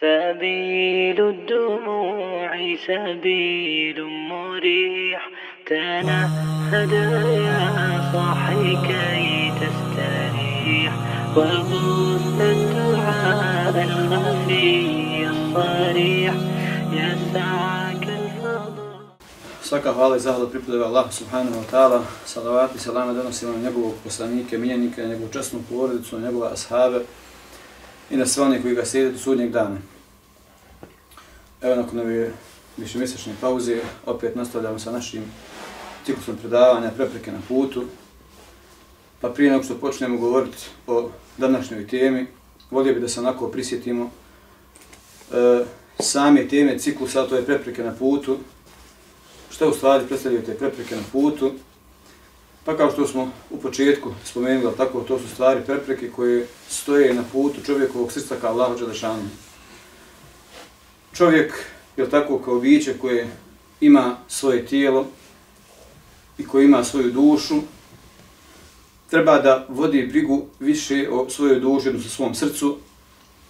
سبيل الدموع سبيل مريح تنهد يا صاحي كي تستريح وبث الدعاء الخفي الصريح يسعك الفضل Svaka hvala i zahvala pripadaju Allah subhanahu wa ta'ala, salavat i salama donosimo na njegovog poslanike, miljenika, na njegovu časnu porodicu, na njegove ashabe i na sve one koji ga slijede do sudnjeg dana. Evo nakon ove višemjesečne pauze, opet nastavljamo sa našim ciklusom predavanja prepreke na putu. Pa prije nego što počnemo govoriti o današnjoj temi, volio bi da se onako prisjetimo e, same teme ciklusa, to je prepreke na putu, što u stvari predstavljaju te prepreke na putu. Pa kao što smo u početku spomenuli, tako to su stvari prepreke koje stoje na putu čovjekovog srca kao Allahu Đelešanu. Čovjek je tako kao biće koje ima svoje tijelo i koje ima svoju dušu, treba da vodi brigu više o svojoj duši, odnosno svom srcu,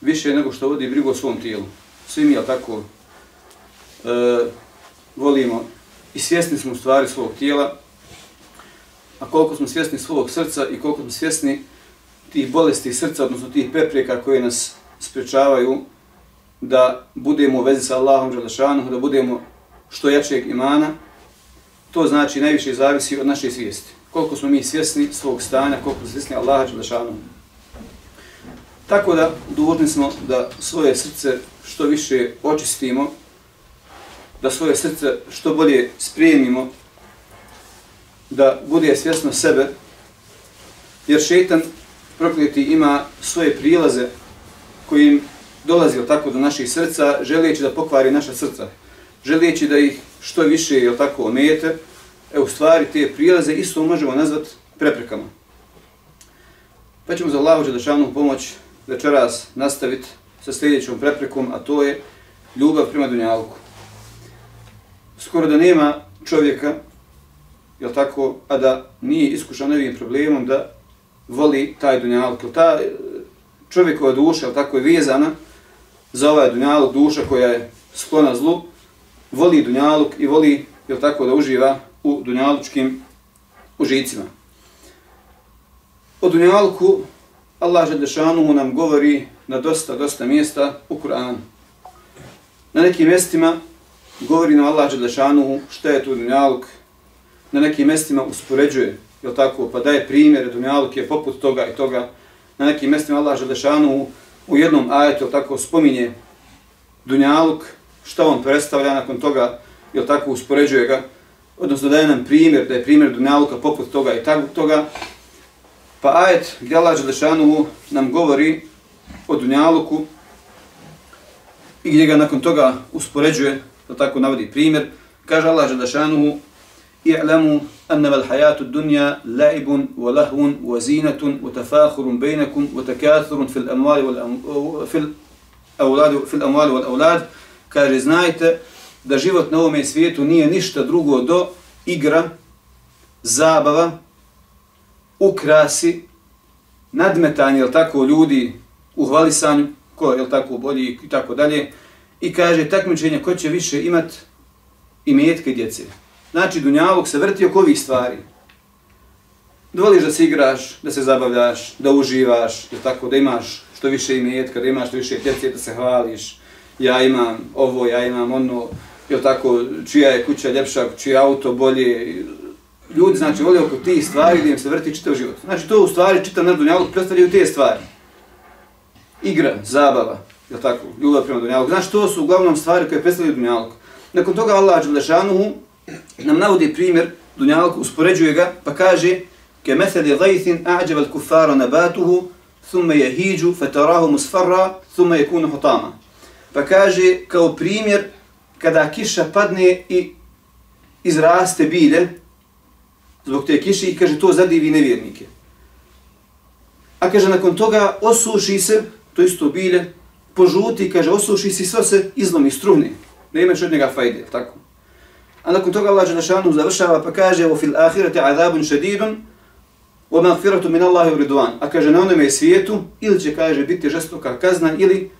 više nego što vodi brigu o svom tijelu. Svi mi, je tako, e, volimo i svjesni smo stvari svog tijela, a koliko smo svjesni svog srca i koliko smo svjesni tih bolesti srca, odnosno tih prepreka koje nas sprečavaju da budemo u vezi sa Allahom Đalešanom, da budemo što jačeg imana, to znači najviše zavisi od naše svijesti. Koliko smo mi svjesni svog stanja, koliko smo svjesni Allaha Đalešanom. Tako da dužni smo da svoje srce što više očistimo, da svoje srce što bolje spremimo da bude svjesno sebe, jer šetan prokleti ima svoje prilaze kojim dolazi tako do naših srca, želijeći da pokvari naša srca, želijeći da ih što više je tako omete, e u stvari te prilaze isto možemo nazvati preprekama. Pa ćemo za Allahu Đelešanu pomoć večeras nastaviti sa sljedećom preprekom, a to je ljubav prema Dunjalku skoro da nema čovjeka, jel tako, a da nije iskušan ovim problemom da voli taj dunjaluk. Ta e, čovjekova duša, jel tako, je vezana za ovaj dunjaluk, duša koja je sklona zlu, voli dunjaluk i voli, jel tako, da uživa u dunjalučkim užicima. O dunjaluku Allah Žedešanu nam govori na dosta, dosta mjesta u Kur'anu. Na nekim mjestima govori nam Allah Đelešanuhu šta je tu dunjaluk, na nekim mjestima uspoređuje, jel tako, pa daje primjere, dunjaluk je poput toga i toga, na nekim mjestima Allah Želešanu u jednom ajetu, jel tako, spominje dunjaluk, šta on predstavlja, nakon toga, jel tako, uspoređuje ga, odnosno daje nam primjer, da je primjer dunjaluka poput toga i tako toga, pa ajet gdje Allah Želešanu nam govori o dunjaluku, i gdje ga nakon toga uspoređuje, to tako navodi primjer, kaže Allah Želešanu i'lamu annama al-hayatu ad-dunya la'ibun wa lahwun wa zinatun wa tafakhurun bainakum wa takathurun fil amwali wal fil awlad fil amwali wal awlad kaže znajte da život na ovom svijetu nije ništa drugo do igra zabava ukrasi nadmetanje al tako ljudi u hvalisanju ko je tako bolji i tako dalje i kaže takmičenje ko će više imat imetke metke djece. Znači, dunjavog se vrti oko ovih stvari. Dovoliš da se igraš, da se zabavljaš, da uživaš, da tako da imaš što više imetka, da imaš što više djece, da se hvališ. Ja imam ovo, ja imam ono, jel tako, čija je kuća ljepša, čiji auto bolje. Ljudi, znači, vole oko tih stvari gdje im se vrti čitav život. Znači, to u stvari čitav na Dunjalog predstavljaju te stvari. Igra, zabava, je tako, ljubav prema dunjalku. Znači, to su uglavnom stvari koje predstavljaju dunjalku. Nakon toga Allah Đelešanuhu nam navodi primjer dunjalku, uspoređuje ga, pa kaže ke meseli gajthin a'đeval kufara nabatuhu, thumme je hiđu, fetarahu musfarra, thumme je kunu hotama. Pa kaže, kao primjer, kada kiša padne i izraste bilje, zbog te kiše, i kaže, to zadivi nevjernike. A kaže, nakon toga osuši se, to isto bilje, požuti, kaže, osuši si, sve se izlomi, struhni. Ne imaš od njega fajde, tako. A nakon toga Allah Đelešanu završava pa kaže o fil ahirete azabun šedidun o magfiratu min Allahi ridvan. A kaže na onome svijetu ili će, kaže, biti žestoka kazna ili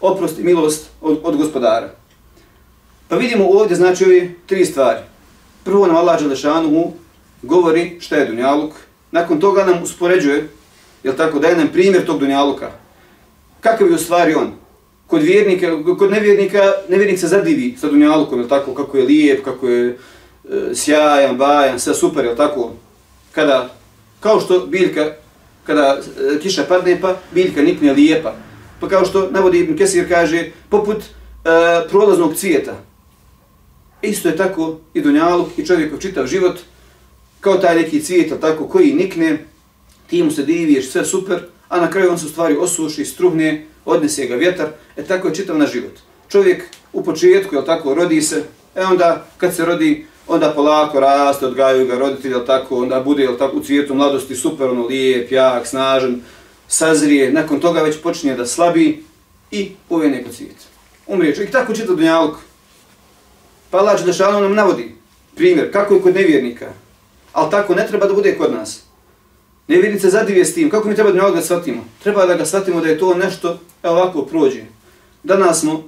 oprost i milost od, od gospodara. Pa vidimo ovdje znači ove tri stvari. Prvo nam Allah Đelešanu govori šta je Dunjaluk, nakon toga nam uspoređuje, jel tako, daje nam primjer tog Dunjaluka. Kakav je u stvari on? Kod vjernika, kod nevjernika, nevjernik se zadivi sa Dunjalukom, jel tako, kako je lijep, kako je e, sjajan, bajan, sve super, jel tako, kada, kao što biljka, kada e, kiša padne, pa biljka nikne lijepa. Pa kao što navodi Ibn Kesir kaže, poput e, prolaznog cvijeta. Isto je tako i Dunjaluk i čovjekov čitav život, kao taj neki cvijet, tako, koji nikne, ti mu se diviješ, sve super, a na kraju on se u stvari osuši, struhne, odnese ga vjetar, e tako je čitav na život. Čovjek u početku, je tako, rodi se, e onda kad se rodi, onda polako raste, odgajaju ga roditelji, je tako, onda bude, je tako, u cvijetu mladosti super, ono, lijep, jak, snažan, sazrije, nakon toga već počinje da slabi i uvene kod cvijet. Umrije čovjek, tako čitav dunjalog. Pa Allah Đelešanu nam navodi primjer, kako je kod nevjernika, ali tako ne treba da bude kod nas. Nevjernice zadivje s tim, kako mi treba da shvatimo? Treba da ga shvatimo da je to nešto, evo ovako prođe. Danas smo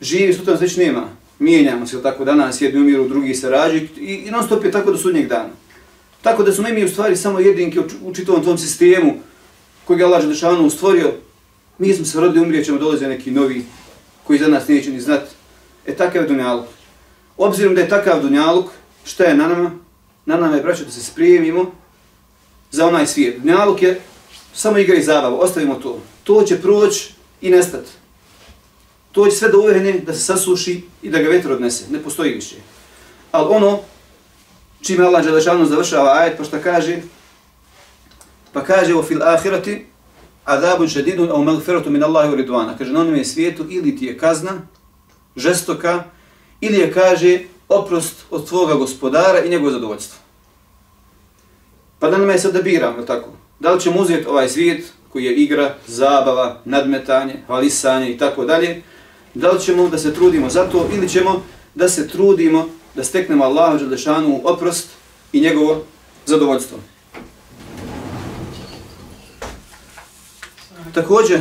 živi, sutra nas već nema. Mijenjamo se, tako danas jedni umiru, drugi se rađi i, i non stop je tako do sudnjeg dana. Tako da smo mi u stvari samo jedinke u, čitavom tom sistemu koji je Allah Želešanu stvorio. Mi smo se rodili, umrijet ćemo, dolaze neki novi koji za nas neće ni znati. E takav je Dunjaluk. Obzirom da je takav Dunjaluk, šta je na nama? Na nama je, braćo, da se sprijemimo za onaj svijet. Dunjaluk je samo igra i zabava, ostavimo to. To će proći i nestati. To će sve do uvehne, da se sasuši i da ga vetro odnese. Ne postoji više. Ali ono, čime Allah Đelešanu završava ajet, pa šta kaže? Pa kaže o fil ahirati, adabun šedidun, au magfiratu min Allahi u ridvana. Kaže, na onome svijetu ili ti je kazna, žestoka, ili je, kaže, oprost od tvoga gospodara i njegovo zadovoljstvo. Pa da nam je sad da biramo, tako? Da li ćemo uzeti ovaj svijet koji je igra, zabava, nadmetanje, hvalisanje i tako dalje, da li ćemo da se trudimo za to ili ćemo da se trudimo da steknemo Allahu Đelešanu oprost i njegovo zadovoljstvo. Također,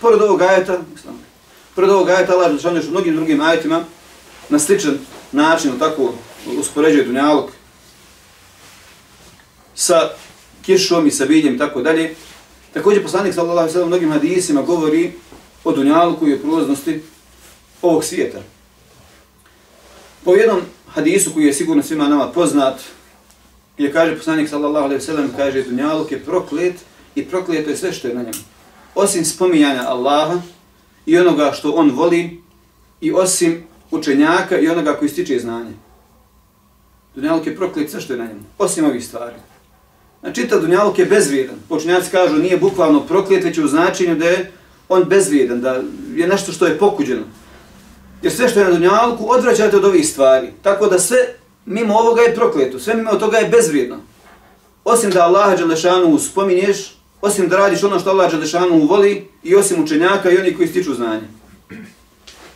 pored ovog ajeta, pored ovog ajeta Allah Đelešanu još u mnogim drugim ajetima na sličan način, tako uspoređuje Dunjalog sa kišom i sa biljem i tako dalje. Također poslanik sallallahu alejhi ve sellem mnogim hadisima govori o dunjalku i o prolaznosti ovog svijeta. Po jednom hadisu koji je sigurno svima nama poznat, je kaže poslanik sallallahu alejhi ve sellem kaže dunjaluk je proklet i prokleto je sve što je na njemu. Osim spominjanja Allaha i onoga što on voli i osim učenjaka i onoga koji stiče znanje. Dunjaluk je proklet sve što je na njemu. Osim ovih stvari. Čitav dunjaluk je bezvrijedan. Počinjaci kažu, nije bukvalno proklet, već u značenju da je on bezvrijedan, da je nešto što je pokuđeno. Jer sve što je na dunjalku odvraćate od ovih stvari. Tako da sve mimo ovoga je prokleto, sve mimo toga je bezvrijedno. Osim da Allah Đelešanu spominješ, osim da radiš ono što Allah Đelešanu voli i osim učenjaka i oni koji stiču znanje.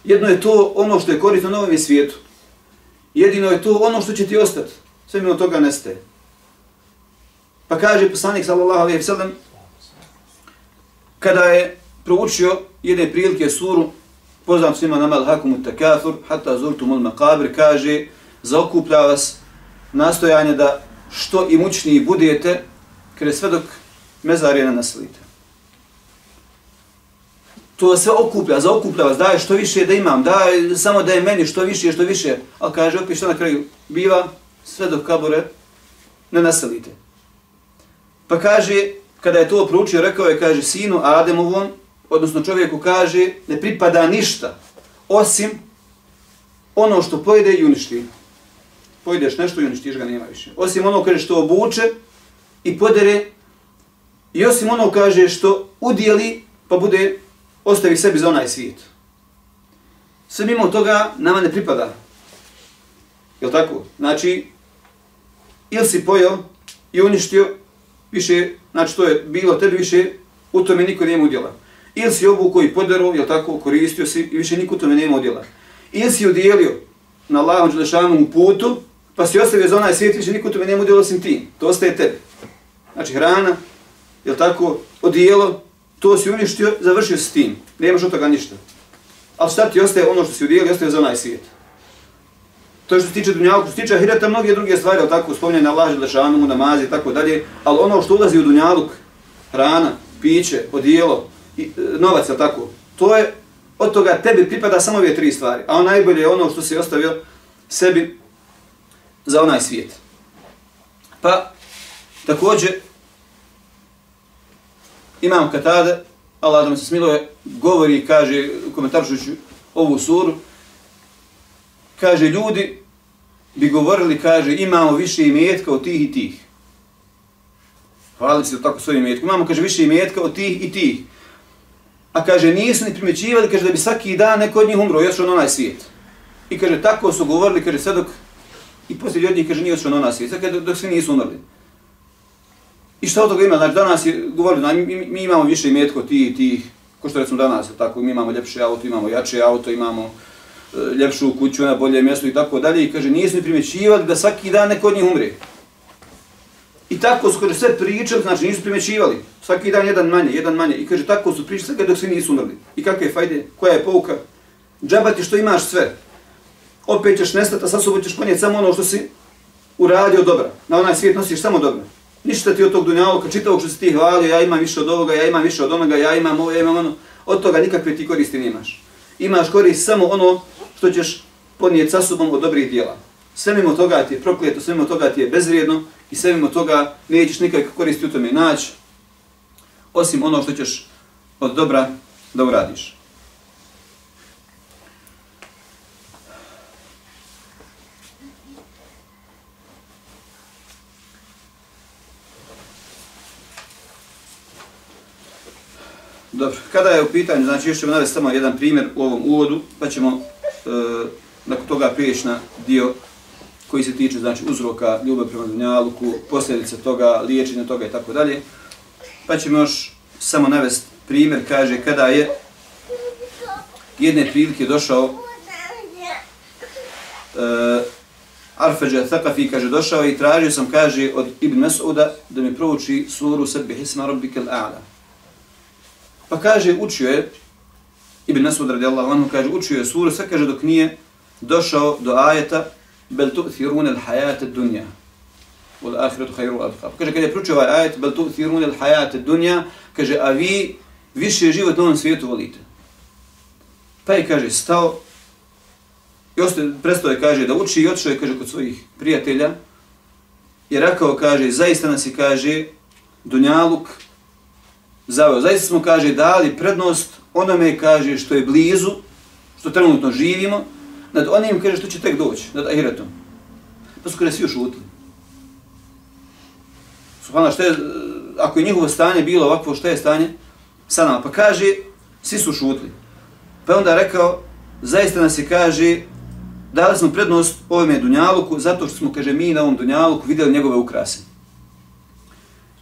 Jedno je to ono što je korisno na ovom svijetu. Jedino je to ono što će ti ostati. Sve mimo toga nestaje. Pa kaže poslanik sallallahu alejhi ve sellem kada je proučio jedne prilike suru poznam svima nama al-hakum takathur hatta zurtum al-maqabir kaže zaokuplja vas nastojanje da što imućniji budete kada sve dok mezarje ne naslite. To sve okuplja, zaokuplja vas, daje što više da imam, daje samo da je meni što više, što više. Ali kaže, opet što na kraju biva, sve dok kabore ne naselite. Pa kaže, kada je to proučio, rekao je, kaže, sinu Ademovom, odnosno čovjeku kaže, ne pripada ništa, osim ono što pojede i uništi. Pojedeš nešto i uništiš ga, nema više. Osim ono, kaže, što obuče i podere, i osim ono, kaže, što udjeli, pa bude, ostavi sebi za onaj svijet. Sve mimo toga, nama ne pripada. Je tako? Znači, ili si pojeo i uništio, više, znači to je bilo tebi više, u tome niko nema udjela. Ili si obu i podarao, jel tako, koristio si i više niko u tome nema udjela. Ili si udjelio na Allahom Đelešanom putu, pa si ostavio za onaj svijet, više niko u tome nema udjela osim ti. To ostaje tebi. Znači hrana, jel tako, odijelo to si uništio, završio s tim. Nemaš od toga ništa. Ali šta ti ostaje ono što si udjelio, ostaje za onaj svijet. To je što se tiče dunjalka, što se tiče ahireta, mnoge druge stvari, ali tako, spominjanje Allah, Želešanu, namazi i tako dalje, ali ono što ulazi u dunjaluk, hrana, piće, odijelo, i, e, novac, ali tako, to je, od toga tebi pripada samo ove tri stvari, a najbolje je ono što si ostavio sebi za onaj svijet. Pa, također, imam Katade, Allah da mu se smiluje, govori i kaže, komentaršujući ovu suru, kaže, ljudi bi govorili, kaže, imamo više imetka od tih i tih. Hvala se tako svojim imetkom. Imamo, kaže, više imetka od tih i tih. A kaže, nisu ni primjećivali, kaže, da bi svaki dan neko od njih umro, još on onaj svijet. I kaže, tako su govorili, kaže, sve dok, i poslije ljudi, kaže, nije još na onaj svijet, sve dok, dok svi nisu umrli. I šta od toga ima? Znači, danas je govorili, znači, mi, mi imamo više imetka od tih i tih, ko što recimo danas, tako, mi imamo ljepše auto, imamo jače auto, imamo E, ljepšu kuću na bolje mjesto i tako dalje. I kaže, nisu ni primjećivali da svaki dan neko od njih umre. I tako su kaže, sve pričali, znači nisu primjećivali. Svaki dan jedan manje, jedan manje. I kaže, tako su pričali sve dok svi nisu umrli. I kakve je fajde? Koja je pouka? Džaba ti što imaš sve. Opet ćeš nestati, a sa sobom ćeš ponijeti samo ono što si uradio dobra. Na onaj svijet nosiš samo dobro. Ništa ti od tog dunjaloka, čitavog što si ti hvalio, ja imam više od ovoga, ja imam više od onoga, ja imam ovo, ja imam ono. Od toga nikakve ti koristi nemaš. Imaš korist samo ono što ćeš ponijeti sa sobom od dobrih dijela. Sve mimo toga ti je prokleto, sve mimo toga ti je bezvrijedno i sve mimo toga nećeš nikakve koristi u tome naći, osim ono što ćeš od dobra da uradiš. Dobro, kada je u pitanju, znači još ćemo navesti samo jedan primjer u ovom uvodu, pa ćemo e, nakon toga prijeći na dio koji se tiče znači uzroka ljubav prema dunjaluku, posljedice toga, liječenja toga i tako dalje. Pa ćemo još samo navesti primjer, kaže kada je jedne prilike došao e, uh, Arfeđa Thakafi, kaže, došao i tražio sam, kaže, od Ibn Mas'uda da mi prouči suru sebi hisma rabbike A'la. Pa kaže, učio je, Ibn radi radijallahu anhu, kaže, učio je suru, sve kaže, dok nije došao do ajeta, bel tu'thirun al-hayat ad-dunya wal akhiratu khayru wa abqa. Kaže kad je proučio ovaj ajet bel tu'thirun al-hayat ad-dunya, kaže a vi više život na ovom svijetu volite. Pa je kaže stao i ostaje prestao je kaže da uči i otišao je kaže kod svojih prijatelja i rekao kaže zaista nas je kaže dunjaluk zaveo. Zaista smo kaže dali prednost onome kaže što je blizu, što trenutno živimo, nad onim kaže što će tek doći, nad ahiretom. Pa su kaže svi ušutili. Subhano, što je, ako je njihovo stanje bilo ovakvo, što je stanje sa nama? Pa kaže, svi su šutli. Pa onda je rekao, zaista nas je kaže, dali smo prednost ovome Dunjaluku, zato što smo, kaže, mi na ovom Dunjaluku vidjeli njegove ukrase.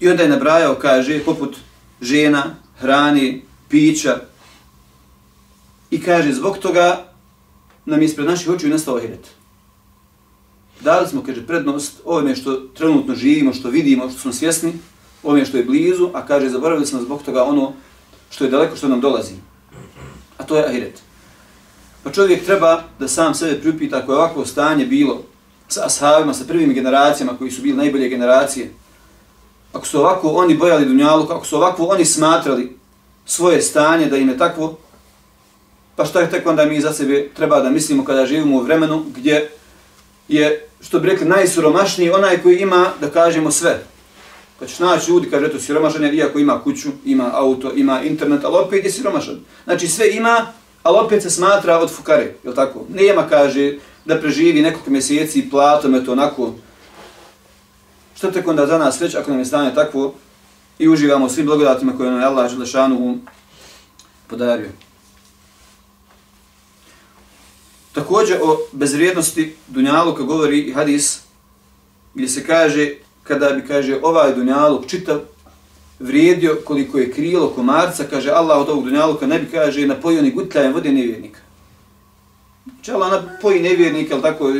I onda je nabrajao, kaže, poput žena, hrani, pića. I kaže, zbog toga nam je ispred naših očiju nastao ahiret. Dali smo, kaže, prednost ovome što trenutno živimo, što vidimo, što smo svjesni, ovome što je blizu, a kaže, zaboravili smo zbog toga ono što je daleko, što nam dolazi. A to je ahiret. Pa čovjek treba da sam sebe priupita ako je ovako stanje bilo sa ashabima, sa prvim generacijama koji su bili najbolje generacije, ako su ovako oni bojali dunjalu, ako su ovako oni smatrali svoje stanje da im je takvo, Pa šta je tek onda mi za sebe treba da mislimo kada živimo u vremenu gdje je, što bi rekli, najsiromašniji onaj koji ima, da kažemo, sve. Pa ćeš naći ljudi, kaže, eto, siromašan je, iako ima kuću, ima auto, ima internet, ali opet je siromašan. Znači sve ima, ali opet se smatra od fukare, je tako? Nema, kaže, da preživi nekoliko mjeseci platom, eto, onako. Što tek onda za nas reći, ako nam je stanje takvo i uživamo svim blagodatima koje nam je Allah Želešanu podario. Također o bezvrijednosti Dunjaluka govori i hadis gdje se kaže kada bi kaže ovaj Dunjaluk čitav vrijedio koliko je krilo komarca, kaže Allah od ovog Dunjaluka ne bi kaže napojio ni gutljajem vode nevjernika. Če Allah napoji nevjernika, ali tako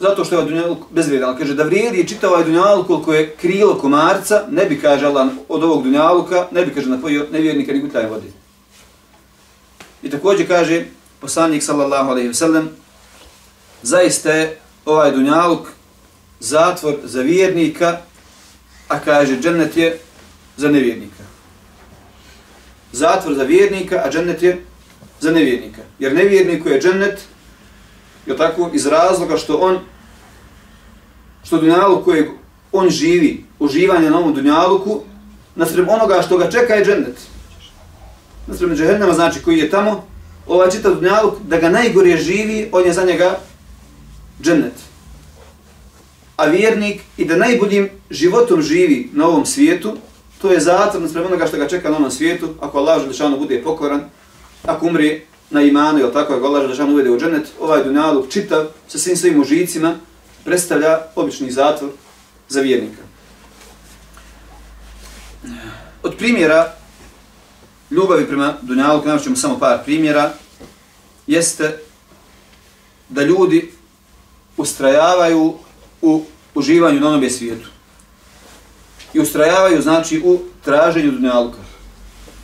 zato što je ovaj dunjaluk bezvrijedan. Kaže da vrijedi čitav ovaj dunjaluk koliko je krilo komarca, ne bi, kaže Allah, od ovog dunjaluka, ne bi, kaže, napojio nevjernika ni gutaj vode. I također kaže poslanik sallallahu alaihi ve sellem zaista je ovaj dunjaluk zatvor za vjernika, a kaže džennet je za nevjernika. Zatvor za vjernika, a džennet je za nevjernika. Jer nevjerniku je džennet, je tako, iz razloga što on, što dunjaluk kojeg on živi, uživanje na ovom dunjaluku, nasrem onoga što ga čeka je džennet. Nasrem džehennama, znači koji je tamo, ovaj čitav dunjaluk, da ga najgore živi, on je za njega džennet. A vjernik i da najboljim životom živi na ovom svijetu, to je zatvor nasprem onoga što ga čeka na ovom svijetu, ako Allah želešano bude pokoran, ako umri na imanu, jel tako, ako Allah Želešanu uvede u dženet, ovaj dunjaluk čitav sa svim svojim užicima predstavlja obični zatvor za vjernika. Od primjera ljubavi prema dunjaluku, navrćemo samo par primjera, jeste da ljudi ustrajavaju u uživanju na onome svijetu. I ustrajavaju, znači, u traženju dunjaluka.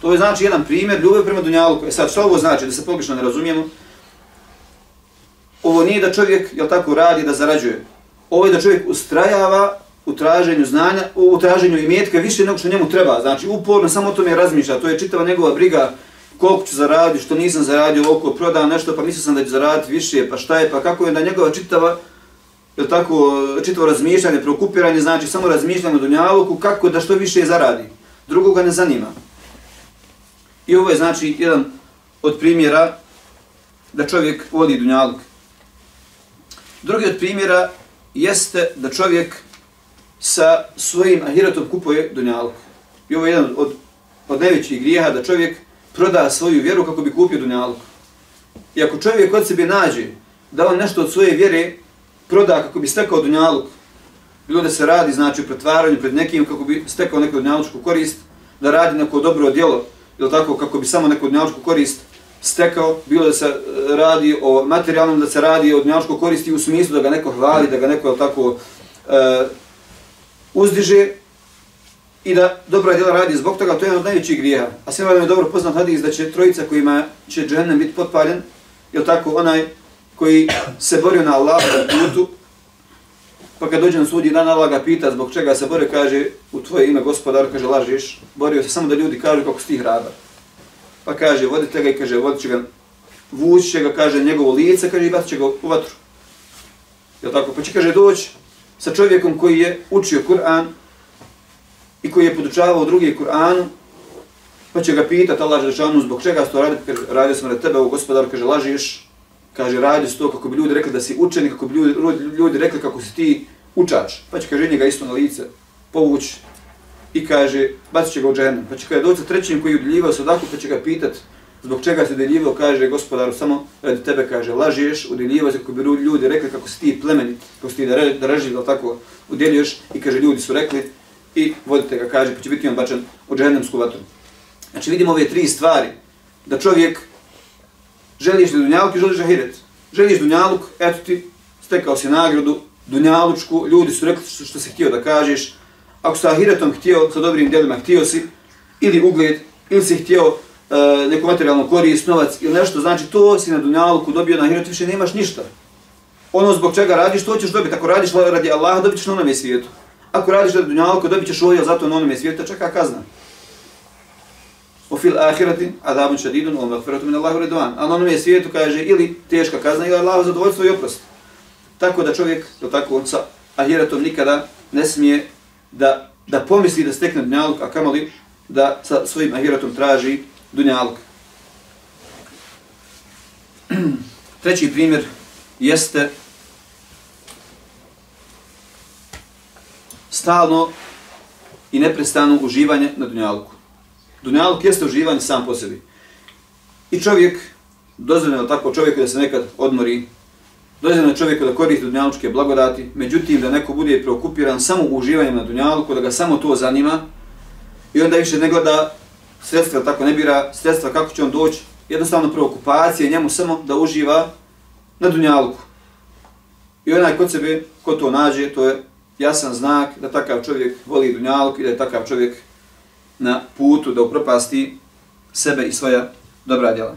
To je, znači, jedan primjer ljubav prema dunjaluku. E sad, što ovo znači, da se pogrešno ne razumijemo? Ovo nije da čovjek, jel tako, radi da zarađuje. Ovo je da čovjek ustrajava u traženju znanja, u traženju imetka više nego što njemu treba. Znači, uporno samo o tome razmišlja. To je čitava njegova briga koliko ću zaraditi, što nisam zaradio oko, prodao nešto, pa mislio sam da ću zaraditi više, pa šta je, pa kako je da njegova čitava, je tako, čitavo razmišljanje, preokupiranje, znači samo razmišljanje o Dunjaluku, kako da što više zaradi. Drugoga ne zanima. I ovo je znači jedan od primjera da čovjek voli Dunjaluk. Drugi od primjera jeste da čovjek sa svojim ahiretom kupuje Dunjaluk. I ovo je jedan od, od najvećih grijeha da čovjek proda svoju vjeru kako bi kupio dunjaluk. I ako čovjek od sebe nađe da on nešto od svoje vjere proda kako bi stekao dunjaluk, bilo da se radi znači u pretvaranju pred nekim kako bi stekao neku dunjalučku korist, da radi neko dobro djelo, ili tako kako bi samo neku dunjalučku korist stekao, bilo da se e, radi o materijalnom, da se radi o dunjalučku koristi u smislu da ga neko hvali, da ga neko tako e, uzdiže, i da dobra djela radi zbog toga, to je jedan od najvećih grijeha. A sve vam je dobro poznat hadis da će trojica kojima će džennem biti potpaljen, ili tako onaj koji se borio na Allahovom putu, pa kad dođe na sud dan Allah ga pita zbog čega se bore, kaže u tvoje ime gospodar, kaže lažiš, borio se samo da ljudi kažu kako si ti hrabar. Pa kaže vodite ga i kaže vodit će ga, vući će ga, kaže njegovo lice, kaže i bat će ga u vatru. Je tako? Pa će kaže doći sa čovjekom koji je učio Kur'an, i koji je podučavao drugi Kur'anu, pa će ga pitati Allah Želešanu zbog čega to radi, kaže, radio sam na tebe, o gospodar, kaže, lažiš, kaže, radi to kako bi ljudi rekli da si učenik, kako bi ljudi, ljudi rekli kako si ti učač, pa će kaže njega isto na lice, povući i kaže, bacit će ga u džene, pa će kada doći trećim koji je udjeljivao odakle, pa će ga pitat zbog čega se udjeljivao, kaže gospodaru, samo radi tebe, kaže, lažiješ, udjeljivao se kako bi ljudi rekli kako si ti plemenit, kako si ti da reži, da tako udjeljuješ i kaže, ljudi su rekli, i vodite ga, kaže, pa će biti on bačan u džehennemsku vatru. Znači vidimo ove tri stvari, da čovjek želiš da dunjaluk i želiš ahiret. Želiš dunjaluk, eto ti, stekao si nagradu, dunjalučku, ljudi su rekli što, što si htio da kažeš, ako sa ahiretom htio, sa dobrim djelima htio si, ili ugled, ili si htio e, neku materijalnu korist, novac ili nešto, znači to si na dunjaluku dobio na ahiretu, više nemaš ništa. Ono zbog čega radiš, to ćeš dobiti. Ako radiš radi Allaha, dobit ćeš na onome svijetu. Ako radiš radi dunjaluka, dobit ćeš ovdje, zato na onome svijetu čeka kazna. U fil ahirati, adabun šadidun, wa akferatu min Allahu redovan. A na onome svijetu kaže ili teška kazna, ili Allahu zadovoljstvo i oprost. Tako da čovjek, to tako, sa ahiratom nikada ne smije da, da pomisli da stekne dunjaluk, a kamali da sa svojim ahiratom traži dunjaluk. Treći primjer jeste stalno i neprestano uživanje na dunjalku. Dunjaluk jeste uživanje sam po sebi. I čovjek, dozvoljeno tako čovjeku da se nekad odmori, dozvoljeno čovjeku da koristi dunjalučke blagodati, međutim da neko bude preokupiran samo uživanjem na dunjaluku, da ga samo to zanima, i onda više ne gleda sredstva, tako ne bira sredstva kako će on doći, jednostavno preokupacije njemu samo da uživa na dunjaluku. I onaj kod sebe, ko to nađe, to je jasan znak da takav čovjek voli dunjaluk i da je takav čovjek na putu da upropasti sebe i svoja dobra djela.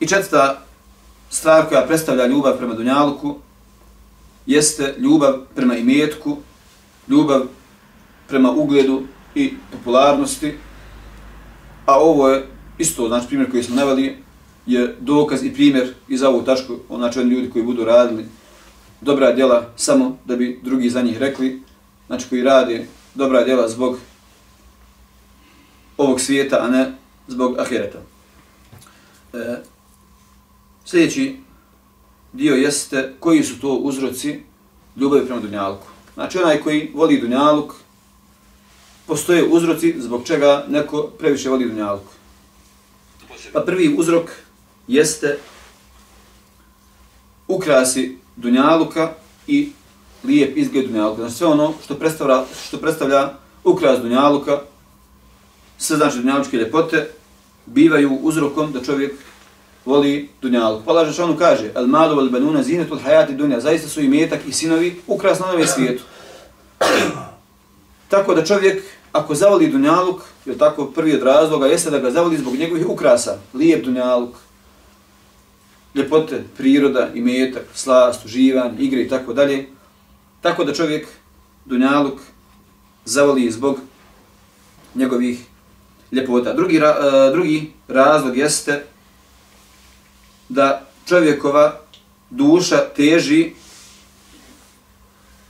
I četvrta stvar koja predstavlja ljubav prema dunjaluku jeste ljubav prema imetku, ljubav prema ugledu i popularnosti, a ovo je isto, znači primjer koji smo naveli, je dokaz i primjer i za ovu tačku, znači oni ljudi koji budu radili dobra djela samo da bi drugi za njih rekli, znači koji rade dobra djela zbog ovog svijeta, a ne zbog ahireta. E, sljedeći dio jeste koji su to uzroci ljubavi prema Dunjaluku. Znači onaj koji voli Dunjaluk, postoje uzroci zbog čega neko previše voli Dunjaluk. Pa prvi uzrok jeste ukrasi Dunjaluka i lijep izgled Dunjaluka. Znači sve ono što predstavlja, što predstavlja ukras Dunjaluka, sve znači Dunjalučke ljepote, bivaju uzrokom da čovjek voli dunjaluk. Pa Allah Žešanu kaže, al malu wal banuna zinetul hajati dunja, zaista su i metak i sinovi ukras na nove svijetu. tako da čovjek, ako zavoli dunjaluk, je tako prvi od razloga, jeste da ga zavoli zbog njegovih ukrasa, lijep dunjaluk, ljepote, priroda, i imetak, slast, uživanje, igre i tako dalje. Tako da čovjek dunjaluk zavoli zbog njegovih ljepota. Drugi, ra, e, drugi razlog jeste da čovjekova duša teži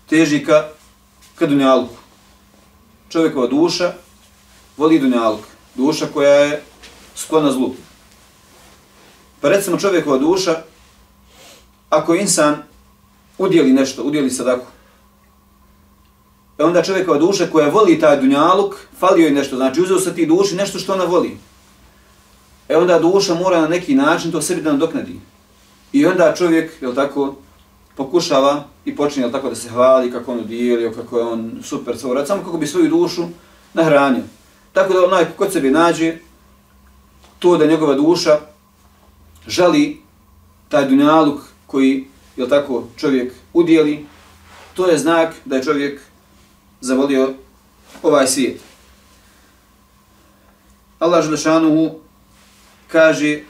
teži ka, ka dunjalku. Čovjekova duša voli dunjalk. Duša koja je sklona zlu. Pa recimo čovjekova duša, ako insan udjeli nešto, udjeli sadaku, e onda čovjekova duša koja voli taj dunjaluk, falio je nešto, znači uzeo sa ti duši nešto što ona voli e onda duša mora na neki način to sebi da nadoknadi. I onda čovjek, je tako, pokušava i počinje, je tako, da se hvali kako on udijelio, kako je on super svoj samo kako bi svoju dušu nahranio. Tako da onaj kod sebi nađe to da njegova duša žali taj dunjaluk koji, je tako, čovjek udijeli, to je znak da je čovjek zavolio ovaj svijet. Allah Želešanuhu kaže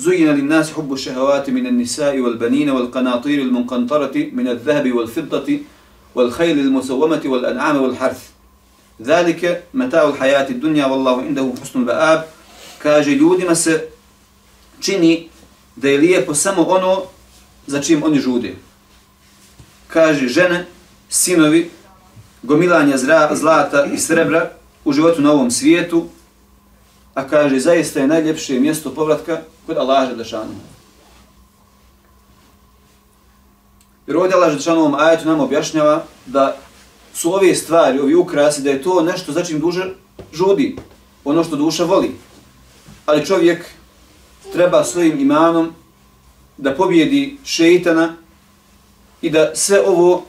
زين للناس حب الشهوات من النساء والبنين والقناطير المنقنطرة من الذهب والفضة والخيل المسومة والأنعام والحرث ذلك متاع الحياة الدنيا والله عنده حسن البآب kaže ljudima se čini da je lijepo samo ono za čim oni žude. Kaže žene, sinovi, gomilanja zlata i srebra u životu na ovom svijetu, a kaže zaista je najljepše mjesto povratka kod Allaha Želešanu. Jer ovdje Allah Želešanu ovom ajetu nam objašnjava da su ove stvari, ovi ukrasi, da je to nešto za čim duže žudi, ono što duša voli. Ali čovjek treba svojim imanom da pobjedi šeitana i da sve ovo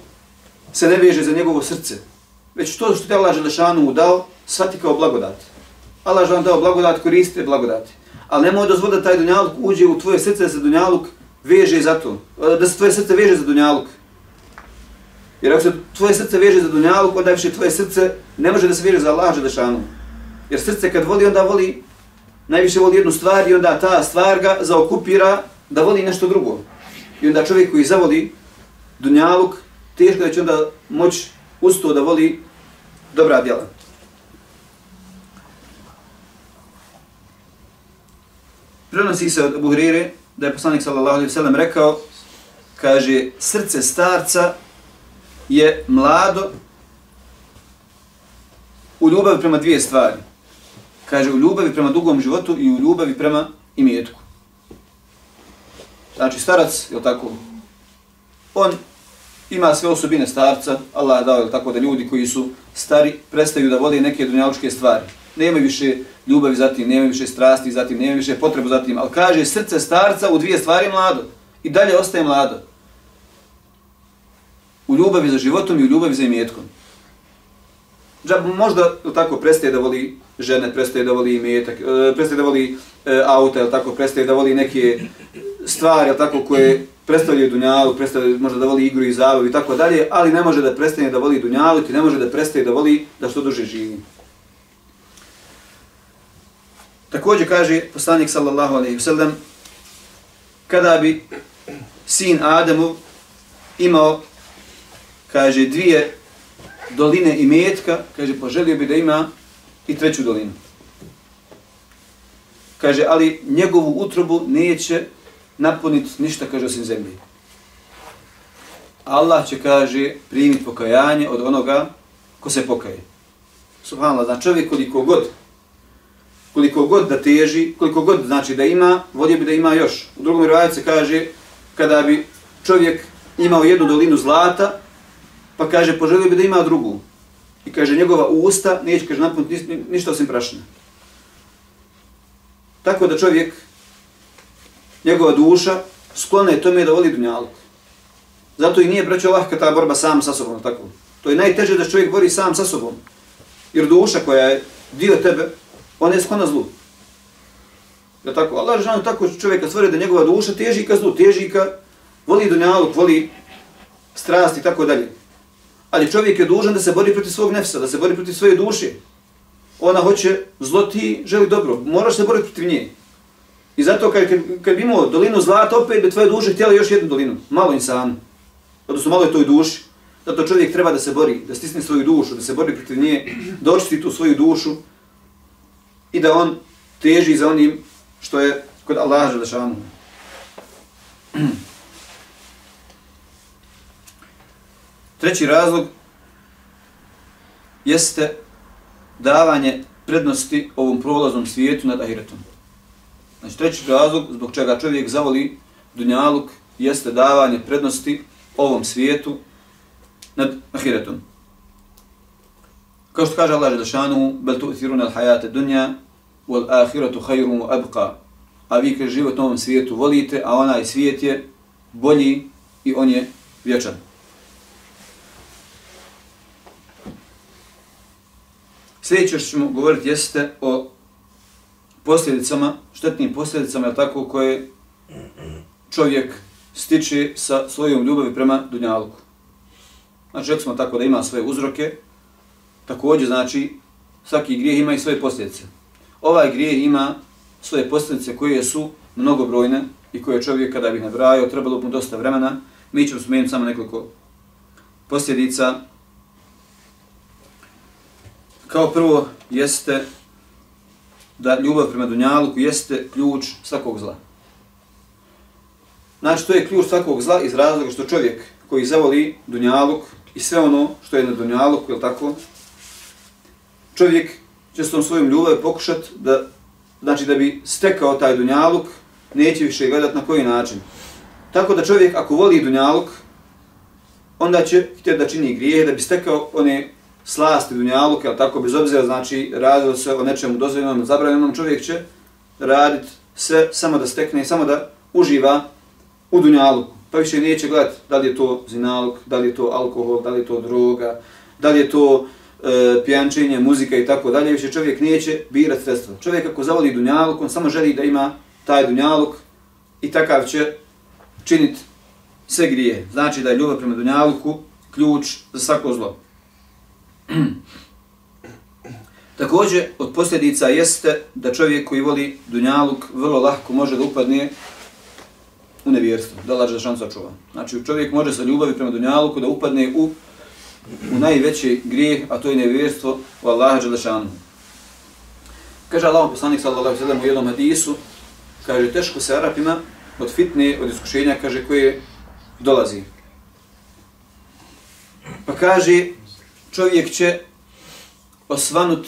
se ne veže za njegovo srce. Već to što te Allah Želešanu dao, shvati kao blagodat. Allah je vam dao blagodat, koristite blagodati. Ali nemoj dozvoliti da taj dunjaluk uđe u tvoje srce, da se dunjaluk veže za to. Da se tvoje srce veže za dunjaluk. Jer ako se tvoje srce veže za dunjaluk, onda više tvoje srce ne može da se veže za Allah Želešanu. Jer srce kad voli, onda voli, najviše voli jednu stvar i onda ta stvar ga zaokupira da voli nešto drugo. I onda čovjek koji zavoli dunjaluk, teško da će onda moći uz to da voli dobra djela. Prenosi se od Buhrire da je poslanik sallallahu alejhi ve sellem rekao kaže srce starca je mlado u ljubavi prema dvije stvari. Kaže u ljubavi prema dugom životu i u ljubavi prema imetku. Znači starac, je tako, on ima sve osobine starca, Allah je dao je tako da ljudi koji su stari prestaju da vole neke dunjalučke stvari nema više ljubavi za tim, nema više strasti za tim, nema više potrebu za tim, ali kaže srce starca u dvije stvari mlado i dalje ostaje mlado. U ljubavi za životom i u ljubavi za imetkom. Džab možda tako prestaje da voli žene, prestaje da voli imetak, e, prestaje da voli e, auta, tako prestaje da voli neke stvari, tako, koje predstavljaju dunjalu, predstavljaju možda da voli igru i zabavu i tako dalje, ali ne može da prestane da voli dunjalu i ne može da prestane da voli da što duže živi. Također kaže poslanik sallallahu alejhi ve sellem kada bi sin Ademov imao kaže dvije doline i metka, kaže poželio bi da ima i treću dolinu. Kaže, ali njegovu utrobu neće napuniti ništa, kaže, osim zemlje. Allah će, kaže, primiti pokajanje od onoga ko se pokaje. Subhanallah, znači čovjek koliko god, koliko god da teži, koliko god znači da ima, volio bi da ima još. U drugom rivaju se kaže, kada bi čovjek imao jednu dolinu zlata, pa kaže, poželio bi da ima drugu. I kaže, njegova usta neće, kaže, napuniti ništa osim prašine. Tako da čovjek, njegova duša, sklona je tome da voli dunjaluk. Zato i nije braćo lahka ta borba sam sa sobom, tako. To je najteže da čovjek bori sam sa sobom. Jer duša koja je dio tebe, ona je sklona zlu. Ja tako? Allah žena tako čovjeka stvore da njegova duša teži ka zlu, teži ka voli dunjaluk, voli strast i tako dalje. Ali čovjek je dužan da se bori protiv svog nefsa, da se bori protiv svoje duše ona hoće zlo, ti želi dobro. Moraš se boriti protiv nje. I zato kad, kad, kad bi imao dolinu zlata, opet bi tvoje duše htjela još jednu dolinu. Malo insanu. Odnosno malo je toj duši. Zato čovjek treba da se bori, da stisne svoju dušu, da se bori protiv nje, da očisti tu svoju dušu i da on teži za onim što je kod Allaha Želešanu. Treći razlog jeste davanje prednosti ovom prolaznom svijetu nad ahiretom. Znači, treći razlog zbog čega čovjek zavoli dunjaluk jeste davanje prednosti ovom svijetu nad ahiretom. Kao što kaže Allah Želešanu, bel tu ithiruna al-hajate dunja, wal ahiratu hajru abqa. A vi kaže život na ovom svijetu volite, a onaj svijet je bolji i on je vječan. Sljedeće što ćemo govoriti jeste o posljedicama, štetnim posljedicama, je tako, koje čovjek stiče sa svojom ljubavi prema Dunjaluku. Znači, rekli smo tako da ima svoje uzroke, također znači svaki grijeh ima i svoje posljedice. Ovaj grijeh ima svoje posljedice koje su mnogobrojne i koje čovjek kada bi nabrajao trebalo mu dosta vremena. Mi ćemo spomenuti samo nekoliko posljedica Kao prvo jeste da ljubav prema Dunjaluku jeste ključ svakog zla. Znači, to je ključ svakog zla iz razloga što čovjek koji zavoli Dunjaluk i sve ono što je na Dunjaluku, je tako? Čovjek će s tom svojom ljubav pokušat da, znači da bi stekao taj Dunjaluk, neće više gledat na koji način. Tako da čovjek ako voli Dunjaluk, onda će htjeti da čini grije, da bi stekao one slasti dunjaluke, ali tako bez obzira, znači radilo se o nečemu dozvoljenom, zabranjenom, čovjek će raditi sve samo da stekne i samo da uživa u dunjaluku. Pa više neće gledati da li je to zinaluk, da li je to alkohol, da li je to droga, da li je to e, pijančenje, muzika i tako dalje. Više čovjek neće birati sredstva. Čovjek ako zavoli dunjaluk, on samo želi da ima taj dunjaluk i takav će činiti sve grije. Znači da je ljubav prema dunjaluku ključ za svako zlo. Također, od posljedica jeste da čovjek koji voli dunjaluk vrlo lahko može da upadne u nevjerstvo, da laže da čuva. Znači, čovjek može sa ljubavi prema dunjaluku da upadne u, u najveći grijeh, a to je nevjerstvo u Allaha Đelešanu. Kaže Allah poslanik sallallahu sallam u jednom hadisu, kaže, teško se Arapima od fitne, od iskušenja, kaže, koje dolazi. Pa kaže, čovjek će osvanut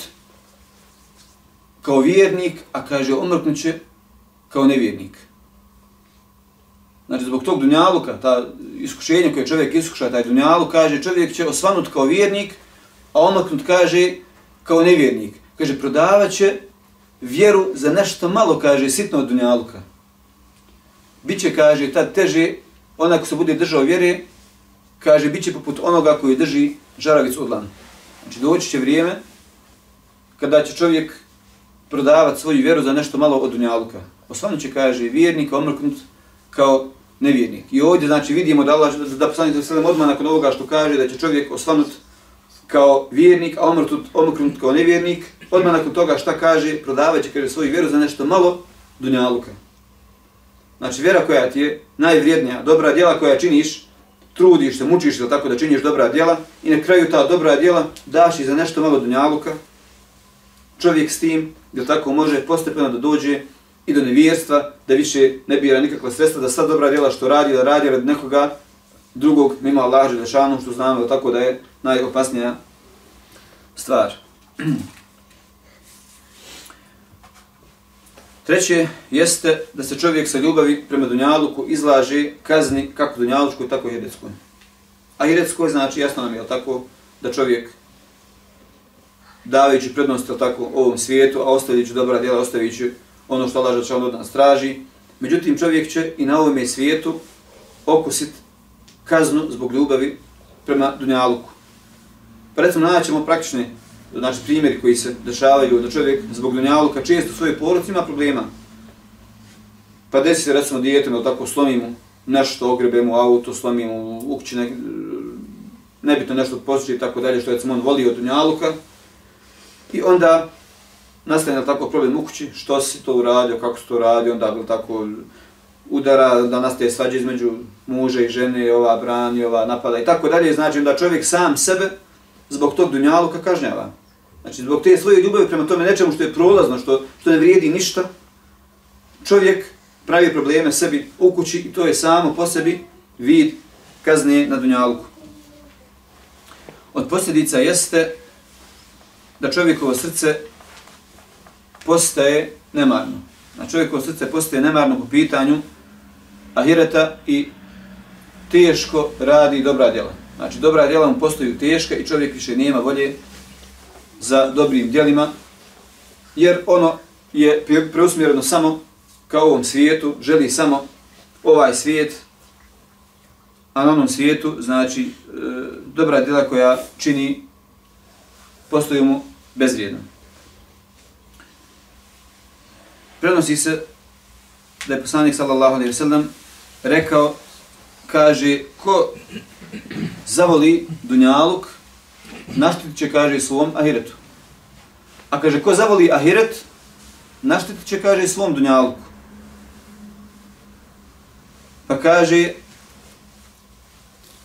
kao vjernik, a kaže omrknut će kao nevjernik. Znači, zbog tog dunjaluka, ta iskušenja koje čovjek iskuša, taj dunjaluk, kaže čovjek će osvanut kao vjernik, a omrknut kaže kao nevjernik. Kaže, prodavat će vjeru za nešto malo, kaže, sitno od dunjaluka. Biće, kaže, tad teže, onako se bude držao vjere, kaže, bit će poput onoga koji drži žaravicu od lana. Znači, doći će vrijeme kada će čovjek prodavati svoju vjeru za nešto malo od dunjaluka. Osvanu će, kaže, vjernika omrknut kao nevjernik. I ovdje znači vidimo da Allah, da poslanik sve odmah nakon ovoga što kaže da će čovjek osvanut kao vjernik, a omrtut, omrknut kao nevjernik, odmah nakon toga šta kaže, prodavajući kaže svoju vjeru za nešto malo dunjaluka. Znači vjera koja ti je najvrijednija, dobra djela koja činiš, trudiš se, mučiš se tako da činiš dobra djela i na kraju ta dobra djela daš i za nešto malo dunjaluka, čovjek s tim, da tako može postepeno da dođe i do nevjerstva, da više ne bira nikakva sredstva, da sad dobra djela što radi, da radi radi nekoga drugog, mimo Allaha Želešanu, što znamo tako da je najopasnija stvar. Treće jeste da se čovjek sa ljubavi prema Dunjaluku izlaže kazni kako Dunjalučkoj, tako i Hiretskoj. A Hiretskoj znači jasno nam je tako da čovjek davajući prednost tako ovom svijetu, a ostavljajući dobra djela, ostavljajući ono što Allah Želešanu od nas traži. Međutim, čovjek će i na ovom svijetu okusit kaznu zbog ljubavi prema Dunjaluku. Pa recimo naćemo praktične znači, primjeri koji se dešavaju da čovjek zbog Dunjaluka često u svojoj porodici ima problema. Pa desi se recimo dijetom, tako slomimo nešto, ogrebemo auto, slomimo u kući, ne, nebitno nešto posjeći i tako dalje, što je on volio od Dunjaluka. I onda nastane tako problem u kući, što si to uradio, kako si to uradio, onda bilo tako udara, da nastaje svađa između muža i žene, ova brani, ova napada i tako dalje, znači da čovjek sam sebe zbog tog dunjaluka kažnjava. Znači zbog te svoje ljubavi prema tome nečemu što je prolazno, što, što ne vrijedi ništa, čovjek pravi probleme sebi u kući i to je samo po sebi vid kazne na dunjalku. Od posljedica jeste da čovjekovo srce postaje nemarno. Na čovjekovo srce postaje nemarno po pitanju ahireta i teško radi dobra djela. Znači, dobra djela mu postaju teška i čovjek više nema volje za dobrim djelima, jer ono je preusmjereno samo ka ovom svijetu, želi samo ovaj svijet, a na onom svijetu, znači, e, dobra djela koja čini, postaju mu bezvrijedno. Prenosi se da je poslanik sallallahu alaihi sallam rekao, kaže, ko zavoli dunjaluk, naštit će, kaže, svom ahiretu. A kaže, ko zavoli ahiret, naštit će, kaže, svom dunjalku. Pa kaže,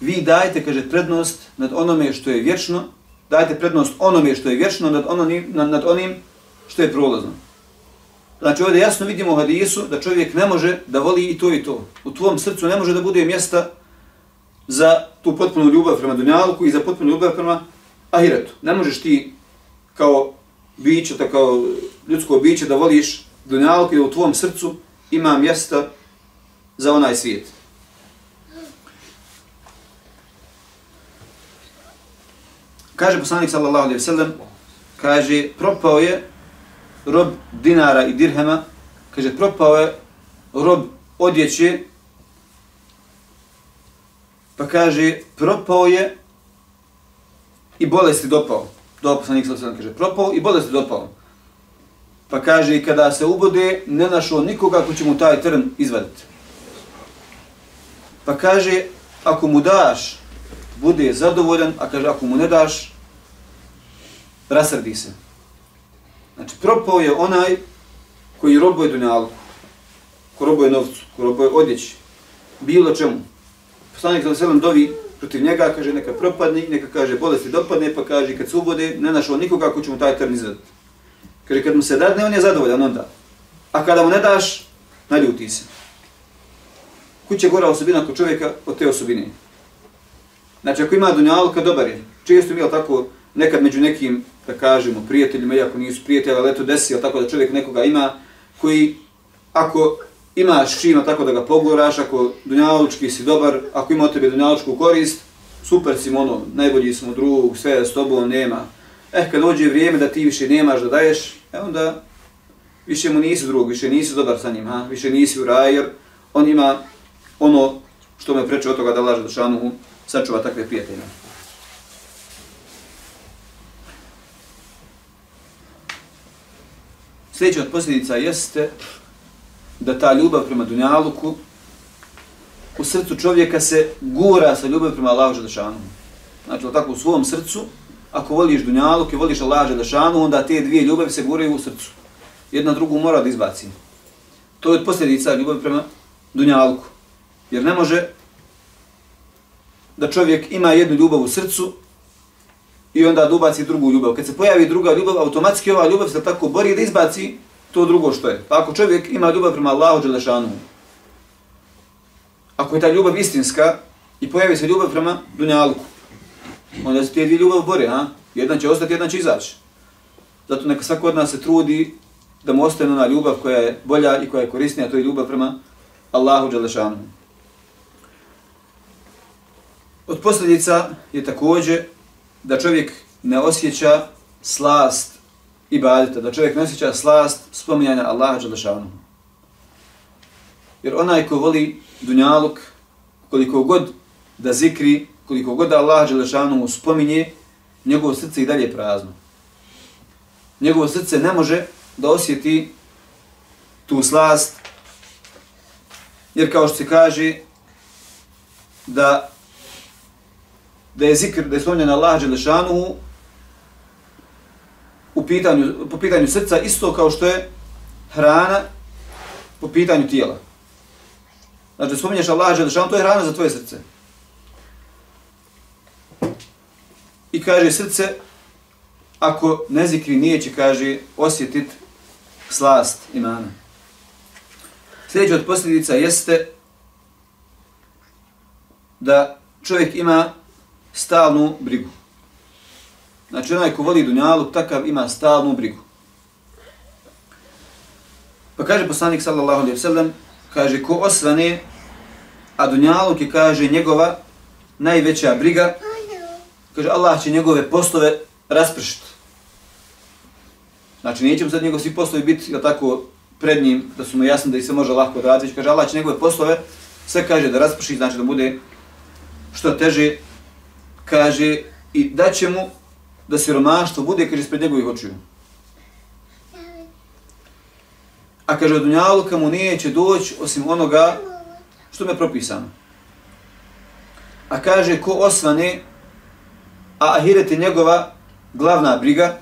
vi dajte, kaže, prednost nad onome što je vječno, dajte prednost onome što je vječno nad onim, nad, nad onim što je prolazno. Znači ovdje jasno vidimo u hadisu da čovjek ne može da voli i to i to. U tvom srcu ne može da bude mjesta za tu potpunu ljubav prema dunjalku i za potpunu ljubav prema ahiretu. Ne možeš ti kao biće, tako kao ljudsko biće da voliš dunjalku i u tvom srcu ima mjesta za onaj svijet. Kaže poslanik sallallahu alejhi ve sellem, kaže propao je rob dinara i dirhema, kaže propao je rob odjeće, pa kaže propao je i bolesti dopao. Do poslanik sa alejhi kaže propao i bolesti dopao. Pa kaže i kada se ubode ne našao nikoga ko će mu taj trn izvaditi. Pa kaže ako mu daš bude zadovoljan, a kaže ako mu ne daš, rasrdi se. Znači, propao je onaj koji robuje dunjalu, ko robuje novcu, ko robuje odjeći, bilo čemu. Poslanik sa selam dovi protiv njega, kaže neka propadni, neka kaže bolesti dopadne, pa kaže kad se ubode, ne našao nikoga ko će mu taj trn izvaditi. Kaže, kad mu se dadne, on je zadovoljan onda. A kada mu ne daš, naljuti se. Kuće gora osobina kod čovjeka od te osobine. Znači, ako ima dunjalka, dobar je. Često bilo tako, nekad među nekim, da kažemo, prijateljima, iako nisu prijatelji, ali eto desi, tako da čovjek nekoga ima, koji, ako imaš čima tako da ga poguraš, ako dunjalučki si dobar, ako ima od tebe dunjalučku korist, super si ono, najbolji smo drug, sve s tobom nema. Eh, kad dođe vrijeme da ti više nemaš da daješ, e onda više mu nisi drug, više nisi dobar sa njim, ha? više nisi u raj, jer on ima ono što me preče od toga da laže dušanu, sačuva takve prijatelje. Sljedeća od posljedica jeste da ta ljubav prema Dunjaluku u srcu čovjeka se gura sa ljubav prema Allahu Želešanu. Znači, tako u svom srcu, ako voliš Dunjaluk i voliš Allahu Želešanu, onda te dvije ljubavi se guraju u srcu. Jedna drugu mora da izbaci. To je posljedica ljubavi prema Dunjaluku. Jer ne može da čovjek ima jednu ljubav u srcu i onda da ubaci drugu ljubav. Kad se pojavi druga ljubav, automatski ova ljubav se tako bori da izbaci to drugo što je. Pa ako čovjek ima ljubav prema Allahu Đelešanu, ako je ta ljubav istinska i pojavi se ljubav prema Dunjaluku, onda se te dvije ljubav bore, a? Jedna će ostati, jedna će izaći. Zato neka svako od nas se trudi da mu ostane ona ljubav koja je bolja i koja je korisnija, to je ljubav prema Allahu Đelešanu. Od posljedica je također da čovjek ne osjeća slast ibadeta, da čovjek ne osjeća slast spominjanja Allaha Đelešanu. Jer onaj ko voli dunjaluk, koliko god da zikri, koliko god da Allah Đelešanu mu spominje, njegovo srce i dalje je prazno. Njegovo srce ne može da osjeti tu slast, jer kao što se kaže, da da je zikr, da je spominjan Allah Đelešanu u pitanju, po pitanju srca isto kao što je hrana po pitanju tijela. Znači, spominješ Allah Đelešanu, to je hrana za tvoje srce. I kaže srce, ako ne zikri nije će, kaže, osjetit slast imana. Sljedeća od posljedica jeste da čovjek ima stalnu brigu. Znači onaj ko voli dunjaluk, takav ima stalnu brigu. Pa kaže poslanik sallallahu alaihi sallam, kaže ko osvane, a dunjaluk je kaže njegova najveća briga, kaže Allah će njegove poslove raspršiti. Znači neće mu sad njegov svi poslovi biti jel tako pred njim, da su mu jasni da ih se može lako raditi, kaže Allah će njegove poslove sve kaže da rasprši, znači da bude što teže kaže i da će mu da siromaštvo bude, kaže, ispred njegovih očiju. A kaže, od Dunjaluka mu neće doći osim onoga što me propisano. A kaže, ko osvane, a ahiret je njegova glavna briga,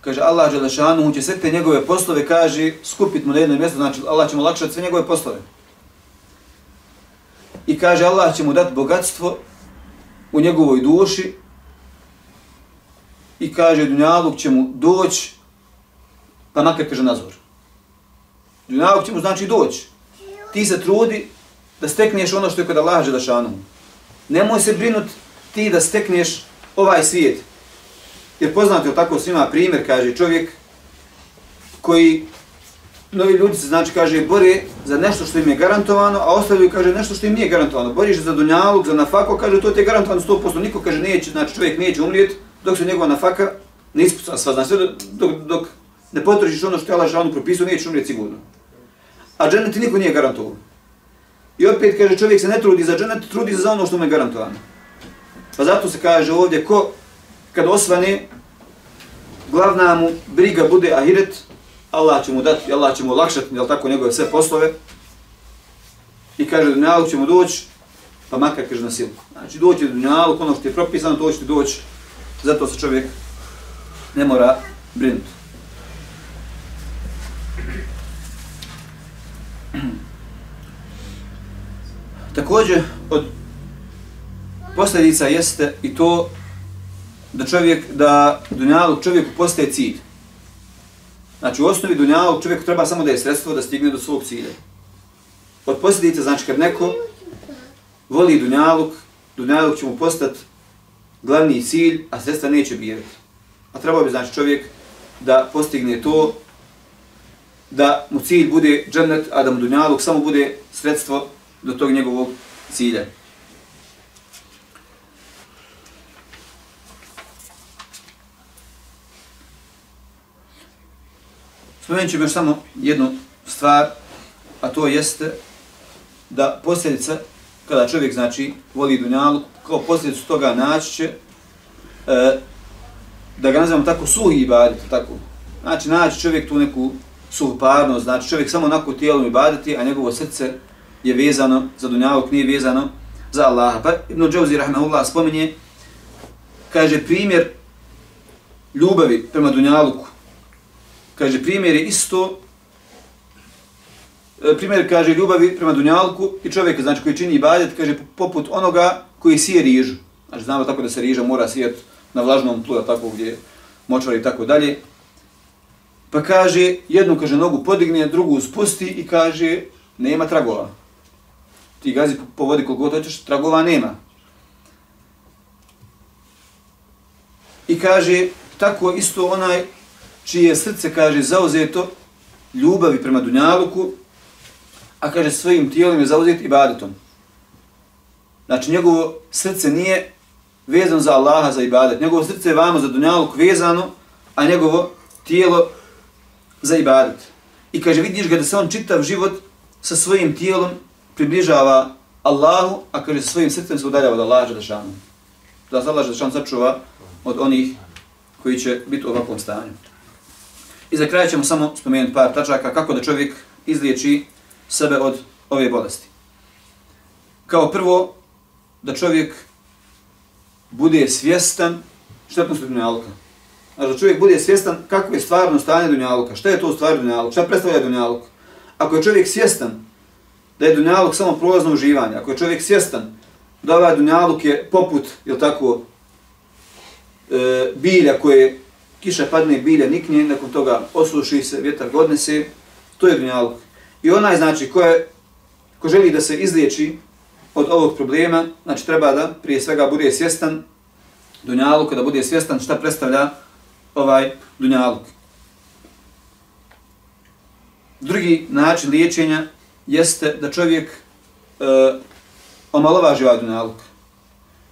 kaže, Allah Đelešanu, će sve te njegove poslove, kaže, skupit mu na jedno mjesto, znači Allah će mu lakšati sve njegove poslove. I kaže, Allah će mu dati bogatstvo u njegovoj duši i kaže Dunjaluk će mu doći, pa makar kaže nazor. Dunjaluk će mu znači doći. Ti se trudi da stekneš ono što je kod Allaha Želešanu. Nemoj se brinut ti da stekneš ovaj svijet. Jer poznate je tako svima primjer, kaže čovjek koji novi ljudi se znači kaže bore za nešto što im je garantovano, a ostavljaju kaže nešto što im nije garantovano. Boriš za dunjaluk, za nafako, kaže to ti je garantovano 100%, niko kaže neće, znači čovjek neće umrijeti dok se njegova nafaka ne ispuca sva, znači dok, dok ne potrošiš ono što je Allah žalno propisao, nećeš umrijeti sigurno. A dženet niko nije garantovao. I opet kaže čovjek se ne trudi za dženet, trudi za ono što mu je garantovano. Pa zato se kaže ovdje ko kad osvane glavna mu briga bude ahiret, Allah će mu dati, Allah će mu olakšati, jel tako, njegove sve poslove. I kaže, do dunjaluk ćemo mu doći, pa makar kaže na silu. Znači, doći do dunjaluk, ono što je propisano, to će doći. Zato se čovjek ne mora brinuti. Također, od posljedica jeste i to da čovjek, da dunjalog čovjeku postaje cilj. Znači u osnovi dunjalog čovjek treba samo da je sredstvo da stigne do svog cilja. Od posljedica znači kad neko voli dunjalog, dunjalog će mu postati glavni cilj, a sredstva neće birati. A trebao bi znači čovjek da postigne to da mu cilj bude džennet, a da mu dunjaluk samo bude sredstvo do tog njegovog cilja. Spomenut ću još samo jednu stvar, a to jeste da posljedica, kada čovjek znači voli dunjalu, kao posljedicu toga naći će, e, da ga nazivamo tako suhi ibadet, tako. Znači naći čovjek tu neku suhoparnost, znači čovjek samo onako tijelom ibadeti, a njegovo srce je vezano za dunjavog, nije vezano za Allaha. Pa Ibn Džavzi rahmehullah spominje, kaže primjer ljubavi prema dunjaluku. Kaže primjer je isto E, primjer kaže ljubavi prema dunjalku i čovjek znači koji čini ibadet kaže poput onoga koji sije rižu. Znači znamo tako da se riža mora sijeti na vlažnom tlu, tako gdje močvari i tako dalje. Pa kaže, jednu kaže nogu podigne, drugu spusti i kaže nema tragova. Ti gazi po vodi koliko god hoćeš, tragova nema. I kaže, tako isto onaj čije srce, kaže, zauzeto ljubavi prema Dunjaluku, a kaže, svojim tijelom je zauzet ibadetom. Znači, njegovo srce nije vezano za Allaha, za ibadet. Njegovo srce je vamo za Dunjaluk vezano, a njegovo tijelo za ibadet. I kaže, vidiš ga da se on čitav život sa svojim tijelom približava Allahu, a kaže, sa svojim srcem se udaljava od Allaha Žadešanu. Da se Allah Žadešanu sačuva od onih koji će biti u ovakvom stanju. I za kraj ćemo samo spomenuti par tačaka kako da čovjek izliječi sebe od ove bolesti. Kao prvo, da čovjek bude svjestan štetnosti dunjaluka. Znači da čovjek bude svjestan kako je stvarno stanje dunjaluka. Šta je to stvar dunjaluk? Šta predstavlja dunjaluk? Ako je čovjek svjestan da je dunjaluk samo prolazno uživanje, ako je čovjek svjestan da ovaj dunjaluk je poput, je tako, e, bilja koje kiša padne, bilja nikne, nakon toga osuši se, vjetar godne se, to je dunjaluk. I onaj znači ko, je, ko želi da se izliječi od ovog problema, znači treba da prije svega bude svjestan dunjaluk, da bude svjestan šta predstavlja ovaj dunjaluk. Drugi način liječenja jeste da čovjek e, omalovaži ovaj dunjaluk.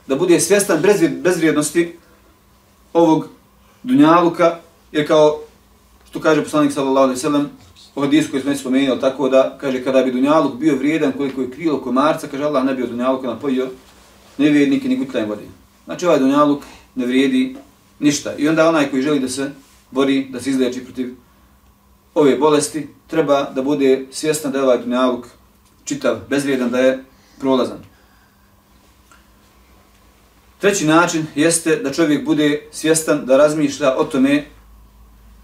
Da bude svjestan bezvrijednosti ovog dunjaluka, jer kao što kaže poslanik sallallahu alaihi sallam, ovaj hadisu koji smo spomenuli, tako da, kaže, kada bi dunjaluk bio vrijedan koliko je krilo komarca, kaže, Allah ne bi od dunjaluka napojio nevjednike ni gutlajem vodi. Znači, ovaj dunjaluk ne vrijedi ništa. I onda onaj koji želi da se bori, da se izleči protiv ove bolesti, treba da bude svjestan da je ovaj dunjaluk čitav, bezvrijedan, da je prolazan. Treći način jeste da čovjek bude svjestan da razmišlja o tome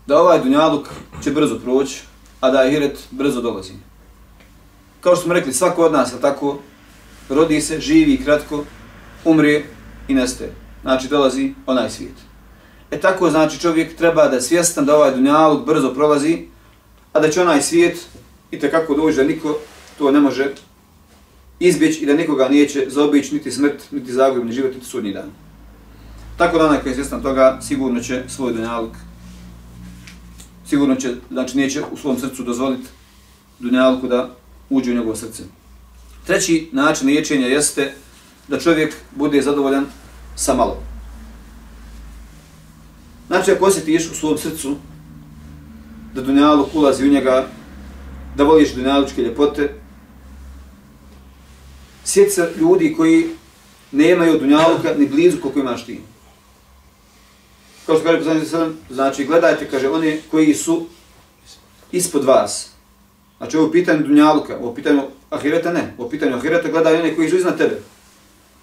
da ovaj dunjaluk će brzo proći, a da ahiret brzo dolazi. Kao što smo rekli, svako od nas, tako, rodi se, živi kratko, umrije i nestaje. Znači, dolazi onaj svijet. E tako, znači, čovjek treba da je svjestan da ovaj dunjaluk brzo prolazi, a da će onaj svijet i tekako dođe, da niko to ne može izbjeći i da nikoga neće zaobići niti smrt, niti zagreb, ni život, niti sudnji dan. Tako da onaj koji je svjestan toga, sigurno će svoj dunjaluk sigurno će, znači neće u svom srcu dozvoliti dunjalku da uđe u njegovo srce. Treći način liječenja jeste da čovjek bude zadovoljan sa malo. Znači, ako osjetiš u svom srcu da dunjaluk ulazi u njega, da voliš dunjalučke ljepote, sjeti se ljudi koji nemaju dunjaluka ni blizu koliko imaš ti kao što kaže poslanik sallam, znači gledajte, kaže, oni koji su ispod vas. Znači ovo pitanje dunjaluka, ovo pitanje ahireta ne, ovo pitanje ahireta gledaj one koji su iznad tebe.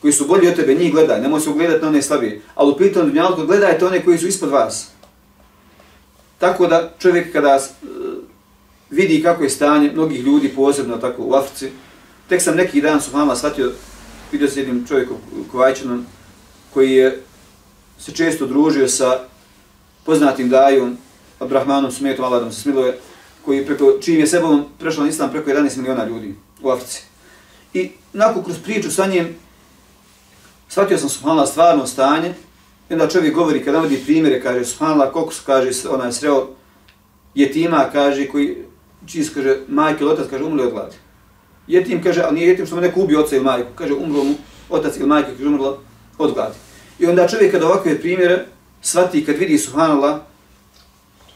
Koji su bolji od tebe, njih gledaj, nemoj se ugledati na one slabije. Ali u pitanju dunjaluka gledajte one koji su ispod vas. Tako da čovjek kada e, vidi kako je stanje mnogih ljudi, posebno tako u Africi, tek sam neki dan su mama shvatio, vidio se jednim čovjekom Kovajčanom, koji je se često družio sa poznatim dajom, Abrahmanom Smetom, Allah da se smiluje, koji preko, čijim je sebom prešao na islam preko 11 miliona ljudi u Africi. I nakon kroz priču sa njim, shvatio sam Subhanallah stvarno stanje, i onda čovjek govori, kada navodi primjere, kaže Subhanallah, koliko su, kaže, onaj sreo jetima, kaže, koji, čiji kaže, majke ili otac, kaže, umrli od gladi. Jetim, kaže, ali nije jetim što mu neko ubio oca ili majku, kaže, umro mu otac ili majka, kaže, umrla od gladi. I onda čovjek kada ovakve primjere svati kad vidi subhanallah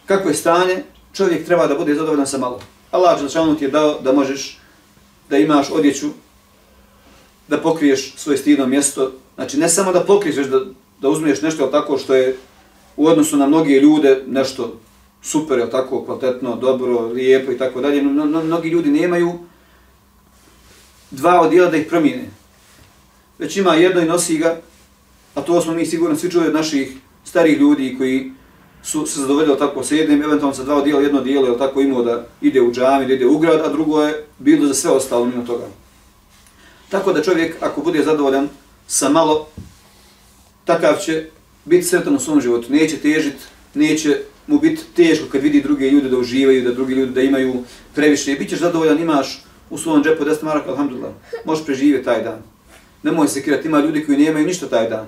kako je stanje, čovjek treba da bude zadovoljan sa malo. Allah Đelšanu ti je dao da možeš da imaš odjeću, da pokriješ svoje stidno mjesto. Znači ne samo da pokriješ, da, da uzmiješ nešto tako što je u odnosu na mnoge ljude nešto super, je tako, kvalitetno, dobro, lijepo i tako dalje. No, no, mnogi ljudi nemaju dva odijela da ih promijene. Već ima jedno i nosi ga, a to smo mi sigurno svi čuli od naših starih ljudi koji su se zadovoljili tako sa jednim, eventualno sa dva odijela, jedno dijelo je tako imao da ide u džami, da ide u grad, a drugo je bilo za sve ostalo mimo toga. Tako da čovjek, ako bude zadovoljan sa malo, takav će biti sretan u svom životu. Neće težit, neće mu biti teško kad vidi druge ljude da uživaju, da drugi ljudi da imaju previše. Bićeš zadovoljan, imaš u svom džepu 10 maraka, alhamdulillah, možeš preživjeti taj dan. Nemoj se kirati, ima ljudi koji nemaju ništa taj dan.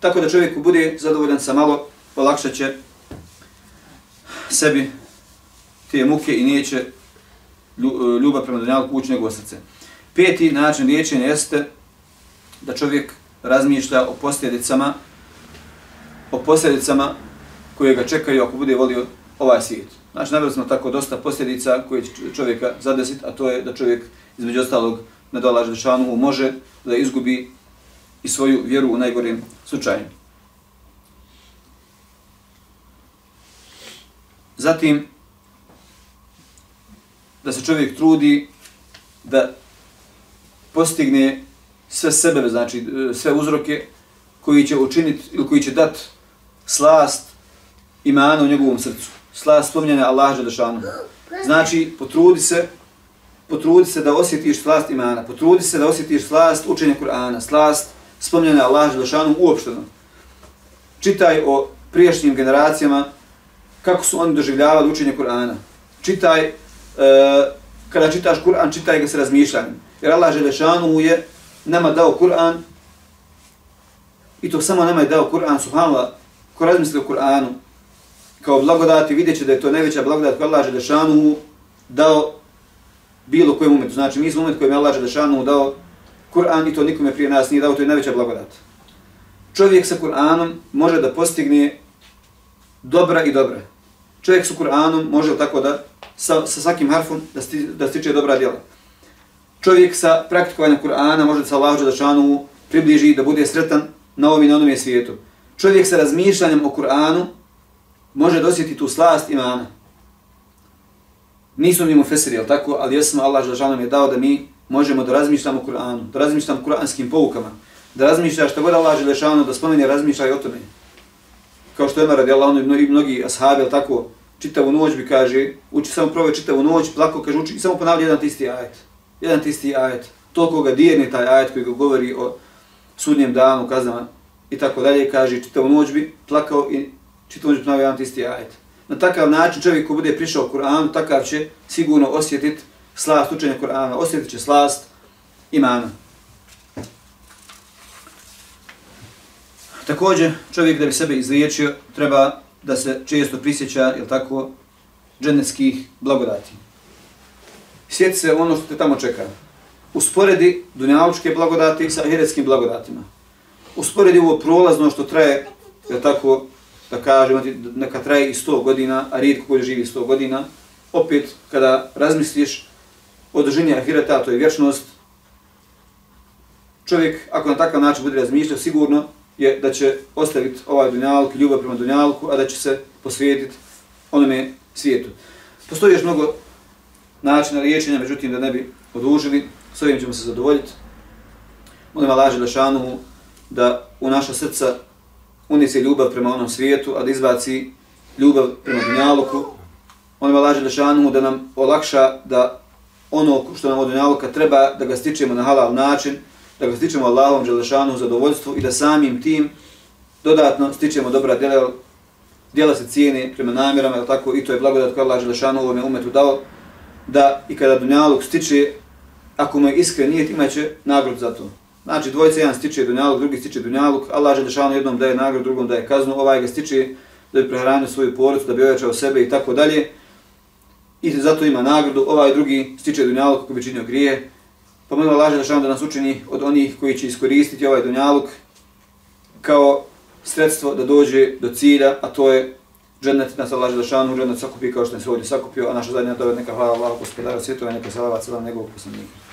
Tako da čovjek bude zadovoljan sa malo, olakšat će sebi te muke i neće e, ljubav prema dunjalku ući njegovo srce. Peti način liječenja jeste da čovjek razmišlja o posljedicama o posljedicama koje ga čekaju ako bude volio ovaj svijet. Znači, navjeli smo tako dosta posljedica koje će čovjeka zadesiti, a to je da čovjek između ostalog ne dolaže dešanu, može da izgubi i svoju vjeru u najgorim slučaju. Zatim, da se čovjek trudi da postigne sve sebe, znači sve uzroke koji će učiniti ili koji će dati slast imana u njegovom srcu. Slast spominjanja Allaha Đelešanu. Znači, potrudi se, potrudi se da osjetiš slast imana, potrudi se da osjetiš slast učenja Kur'ana, slast spominjanja Allaha Želešanu uopšteno. Čitaj o priješnjim generacijama kako su oni doživljavali učenje Kur'ana. Čitaj, e, kada čitaš Kur'an, čitaj ga s razmišljanjem. Jer Allah Đelešanu je nama dao Kur'an i to samo nama je dao Kur'an, subhanallah, ko razmisli o Kur'anu, kao blagodati, vidjet će da je to najveća blagodat koja Allah Želešanu dao bilo kojem umetu. Znači, mi smo umet kojem je Allah Želešanu dao Kur'an i to nikome prije nas nije dao, to je najveća blagodat. Čovjek sa Kur'anom može da postigne dobra i dobra. Čovjek sa Kur'anom može tako da sa, sa svakim harfom da, sti, da stiče dobra djela. Čovjek sa praktikovanjem Kur'ana može da sa Allah Želešanu približi da bude sretan na ovom i na onom svijetu čovjek sa razmišljanjem o Kur'anu može dosjeti tu slast imana. Nismo mi mu fesiri, jel tako? Ali jesmo, Allah žal nam je dao da mi možemo da razmišljamo o Kur'anu, da razmišljamo o kur'anskim poukama, da razmišlja što god Allah šano da spomeni razmišljaj o tome. Kao što je radi Allah, ono i mnogi, ashabi, tako? Čitavu noć bi kaže, uči samo prove čitavu noć, plako kaže, uči i samo ponavlja jedan tisti ajet. Jedan tisti ajet. Toliko ga dirne taj ajet koji ga govori o sudnjem danu, kaznama i tako dalje, kaže, čitavu noć bi plakao i čitavu noć bi ponavlja jedan tisti ajet. Na takav način čovjek ko bude prišao Kur'anu, takav će sigurno osjetiti slast učenja Kur'ana, osjetit će slast imana. Također, čovjek da bi sebe izliječio, treba da se često prisjeća, jel tako, dženeckih blagodati. Sjeti se ono što te tamo čeka. Usporedi dunjalučke blagodati sa ahiretskim blagodatima usporedi ovo prolazno što traje, jel tako, da kažem, neka traje i 100 godina, a rijetko koji živi 100 godina, opet, kada razmisliš o dužini ahireta, to je vječnost, čovjek, ako na takav način bude razmišljao, sigurno je da će ostaviti ovaj dunjalk, ljubav prema dunjalku, a da će se posvijetiti onome svijetu. Postoji još mnogo načina liječenja, međutim, da ne bi odužili, s ovim ćemo se zadovoljiti. Molim Allah Želešanu da u naša srca unese ljubav prema onom svijetu, a da izbaci ljubav prema dunjaluku. Molim Allah laže da nam olakša da ono što nam od dunjaluka treba, da ga stičemo na halal način, da ga stičemo Allahom Đelešanu u zadovoljstvu i da samim tim dodatno stičemo dobra djela, djela se cijene prema namjerama, tako i to je blagodat koja Allah Đelešanu ovome umetu dao, da i kada dunjaluk stiče, ako mu je iskren nijet, imaće nagrod za to. Znači, dvojica jedan stiče dunjaluk, drugi stiče dunjaluk, Allah Đelešanu jednom daje nagradu, drugom daje kaznu, ovaj ga stiče da bi prehranio svoju porodicu, da bi ojačao sebe i tako dalje. I zato ima nagradu, ovaj drugi stiče dunjaluk kako bi činio grije. Pa molim Allah Želešanu da nas učini od onih koji će iskoristiti ovaj dunjaluk kao sredstvo da dođe do cilja, a to je džennet nas Allah Želešanu, džennet sakupi kao što je ovdje sakupio, a naša zadnja doved neka hvala Allah, gospodara svjetova, neka salava celam njegovog poslanika.